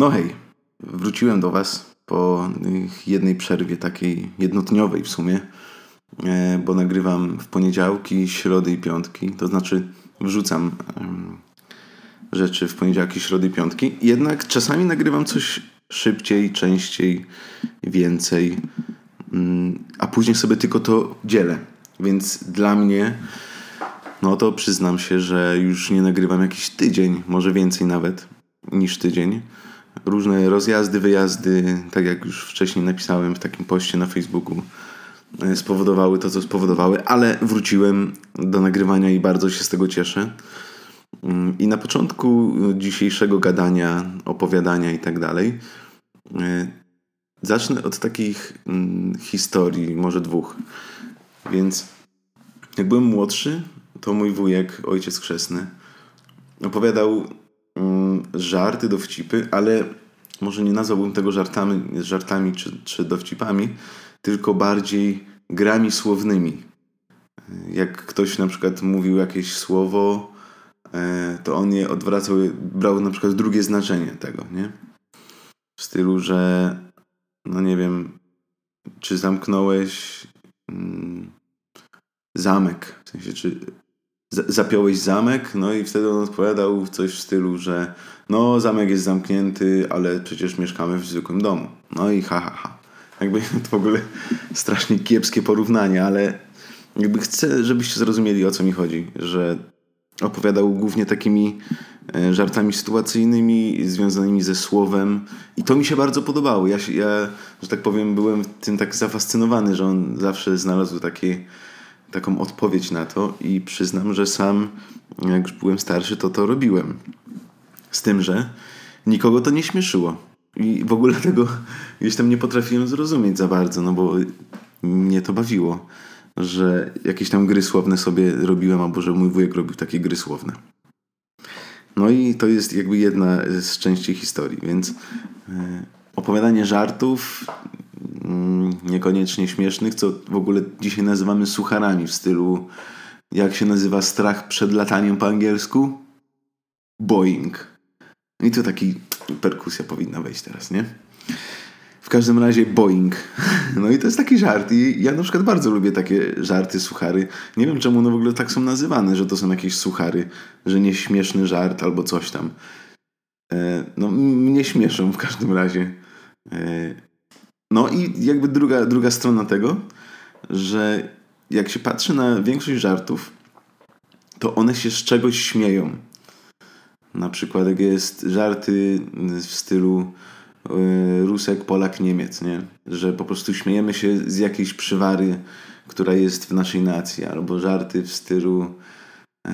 No hej, wróciłem do Was po jednej przerwie, takiej jednodniowej w sumie, e, bo nagrywam w poniedziałki, środy i piątki, to znaczy wrzucam rzeczy w poniedziałki, środy i piątki. Jednak czasami nagrywam coś szybciej, częściej, więcej, mm, a później sobie tylko to dzielę. Więc dla mnie, no to przyznam się, że już nie nagrywam jakiś tydzień, może więcej nawet niż tydzień. Różne rozjazdy, wyjazdy, tak jak już wcześniej napisałem w takim poście na Facebooku, e, spowodowały to, co spowodowały, ale wróciłem do nagrywania i bardzo się z tego cieszę. Mm, I na początku dzisiejszego gadania, opowiadania i tak dalej, e, zacznę od takich mm, historii, może dwóch. Więc jak byłem młodszy, to mój wujek, ojciec chrzestny, opowiadał żarty, dowcipy, ale może nie nazwałbym tego żartami, żartami czy, czy dowcipami, tylko bardziej grami słownymi. Jak ktoś na przykład mówił jakieś słowo, e, to on je odwracał, brał na przykład drugie znaczenie tego, nie? W stylu, że no nie wiem, czy zamknąłeś mm, zamek, w sensie, czy zapiąłeś zamek, no i wtedy on odpowiadał coś w stylu, że no zamek jest zamknięty, ale przecież mieszkamy w zwykłym domu. No i ha, ha, ha. Jakby to w ogóle strasznie kiepskie porównanie, ale jakby chcę, żebyście zrozumieli o co mi chodzi, że opowiadał głównie takimi e, żartami sytuacyjnymi związanymi ze słowem i to mi się bardzo podobało. Ja, ja że tak powiem, byłem tym tak zafascynowany, że on zawsze znalazł takie taką odpowiedź na to i przyznam, że sam, jak już byłem starszy, to to robiłem. Z tym, że nikogo to nie śmieszyło. I w ogóle tego gdzieś tam nie potrafiłem zrozumieć za bardzo, no bo mnie to bawiło, że jakieś tam gry słowne sobie robiłem, albo że mój wujek robił takie gry słowne. No i to jest jakby jedna z części historii, więc e, opowiadanie żartów niekoniecznie śmiesznych, co w ogóle dzisiaj nazywamy sucharami w stylu jak się nazywa strach przed lataniem po angielsku? Boeing. I tu taki perkusja powinna wejść teraz, nie? W każdym razie Boeing. No i to jest taki żart. I ja na przykład bardzo lubię takie żarty, suchary. Nie wiem czemu one w ogóle tak są nazywane, że to są jakieś suchary, że nie śmieszny żart albo coś tam. E, no mnie śmieszą w każdym razie. No i jakby druga, druga strona tego, że jak się patrzy na większość żartów, to one się z czegoś śmieją. Na przykład jak jest żarty w stylu yy, Rusek, Polak, Niemiec, nie? Że po prostu śmiejemy się z jakiejś przywary, która jest w naszej nacji, albo żarty w stylu yy,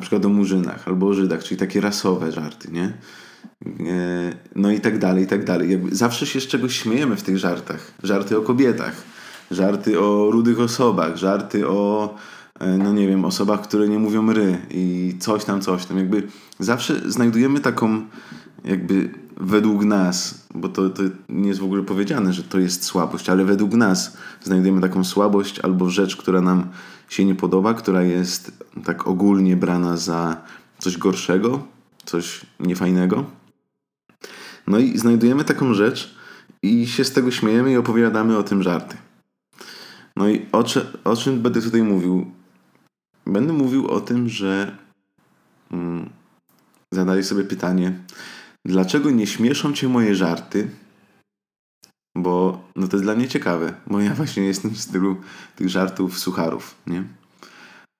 na przykład o Murzynach, albo o Żydach, czyli takie rasowe żarty, nie? E, no i tak dalej, i tak dalej. Jakby zawsze się z czegoś śmiejemy w tych żartach. Żarty o kobietach, żarty o rudych osobach, żarty o, e, no nie wiem, osobach, które nie mówią ry i coś tam, coś tam. Jakby zawsze znajdujemy taką, jakby według nas, bo to, to nie jest w ogóle powiedziane, że to jest słabość, ale według nas znajdujemy taką słabość albo rzecz, która nam się nie podoba, która jest tak ogólnie brana za coś gorszego, coś niefajnego. No i znajdujemy taką rzecz i się z tego śmiejemy i opowiadamy o tym żarty. No i o, o czym będę tutaj mówił? Będę mówił o tym, że mm, sobie pytanie, dlaczego nie śmieszą cię moje żarty? Bo no to jest dla mnie ciekawe, bo ja właśnie jestem w stylu tych żartów sucharów, nie?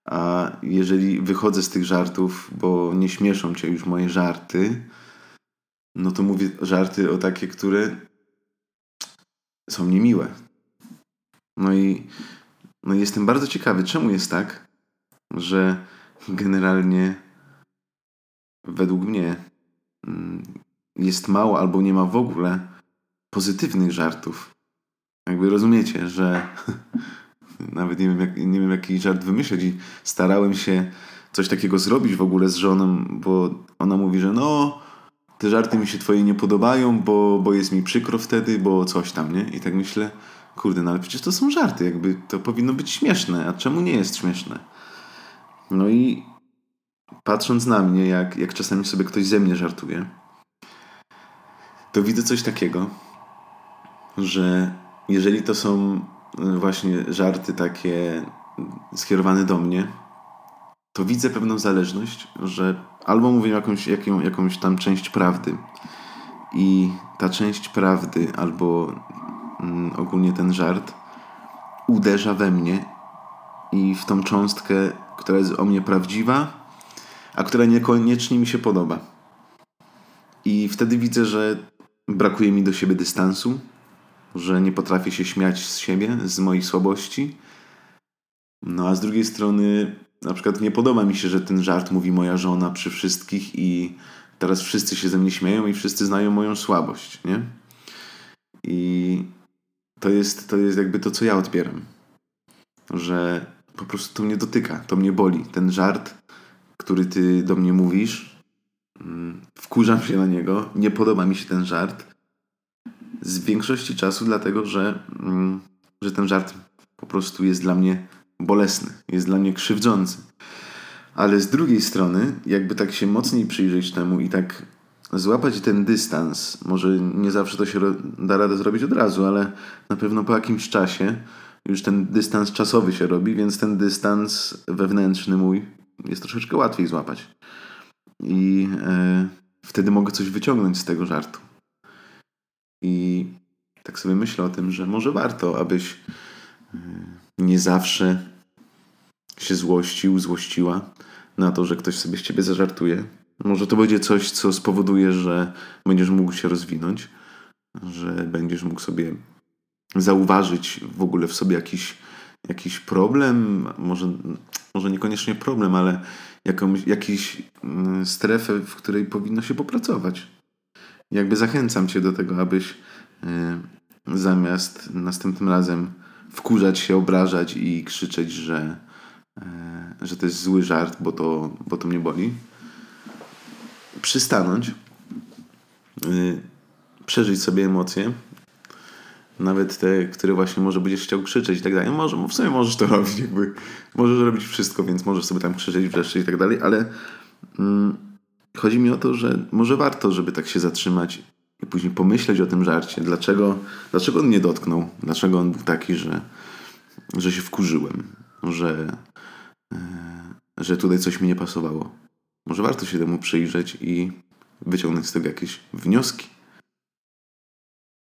A jeżeli wychodzę z tych żartów, bo nie śmieszą cię już moje żarty, no to mówię żarty o takie, które są niemiłe. No i no jestem bardzo ciekawy, czemu jest tak, że generalnie według mnie jest mało albo nie ma w ogóle pozytywnych żartów. Jakby rozumiecie, że nawet nie wiem, jak, nie wiem jaki żart wymyśleć i starałem się coś takiego zrobić w ogóle z żoną, bo ona mówi, że no te żarty mi się twoje nie podobają, bo, bo jest mi przykro wtedy, bo coś tam, nie? I tak myślę, kurde, no ale przecież to są żarty, jakby to powinno być śmieszne, a czemu nie jest śmieszne? No i patrząc na mnie, jak, jak czasami sobie ktoś ze mnie żartuje, to widzę coś takiego, że jeżeli to są y, właśnie żarty takie skierowane do mnie, to widzę pewną zależność, że albo mówię jakąś, jaką, jakąś tam część prawdy i ta część prawdy albo mm, ogólnie ten żart uderza we mnie i w tą cząstkę, która jest o mnie prawdziwa, a która niekoniecznie mi się podoba. I wtedy widzę, że brakuje mi do siebie dystansu, że nie potrafię się śmiać z siebie, z moich słabości. No a z drugiej strony, na przykład nie podoba mi się, że ten żart mówi moja żona przy wszystkich i teraz wszyscy się ze mnie śmieją i wszyscy znają moją słabość, nie? I to jest, to jest jakby to, co ja odbieram. Że po prostu to mnie dotyka, to mnie boli. Ten żart, który ty do mnie mówisz, mm, wkurzam się na niego, nie podoba mi się ten żart. Z większości czasu, dlatego że, mm, że ten żart po prostu jest dla mnie bolesny, jest dla mnie krzywdzący. Ale z drugiej strony, jakby tak się mocniej przyjrzeć temu i tak złapać ten dystans, może nie zawsze to się da radę zrobić od razu, ale na pewno po jakimś czasie już ten dystans czasowy się robi, więc ten dystans wewnętrzny mój jest troszeczkę łatwiej złapać. I e, wtedy mogę coś wyciągnąć z tego żartu. I tak sobie myślę o tym, że może warto, abyś e, nie zawsze się złościł, złościła na to, że ktoś sobie z ciebie zażartuje. Może to będzie coś, co spowoduje, że będziesz mógł się rozwinąć, że będziesz mógł sobie zauważyć w ogóle w sobie jakiś, jakiś problem, może, może niekoniecznie problem, ale jakąś, jakiś mm, strefę, w której powinno się popracować. Jakby zachęcam cię do tego, abyś y, zamiast następnym razem wkurzać się, obrażać i krzyczeć, że, y, że to jest zły żart, bo to, bo to mnie boli, przystanąć, y, przeżyć sobie emocje, nawet te, które właśnie może będziesz chciał krzyczeć i tak dalej. Może, w sumie możesz to robić, jakby możesz robić wszystko, więc możesz sobie tam krzyczeć, wrzeszczeć i tak dalej, ale mm, chodzi mi o to, że może warto, żeby tak się zatrzymać i później pomyśleć o tym żarcie. Dlaczego, dlaczego on mnie dotknął? Dlaczego on był taki, że, że się wkurzyłem? Że, yy, że tutaj coś mi nie pasowało? Może warto się temu przyjrzeć i wyciągnąć z tego jakieś wnioski.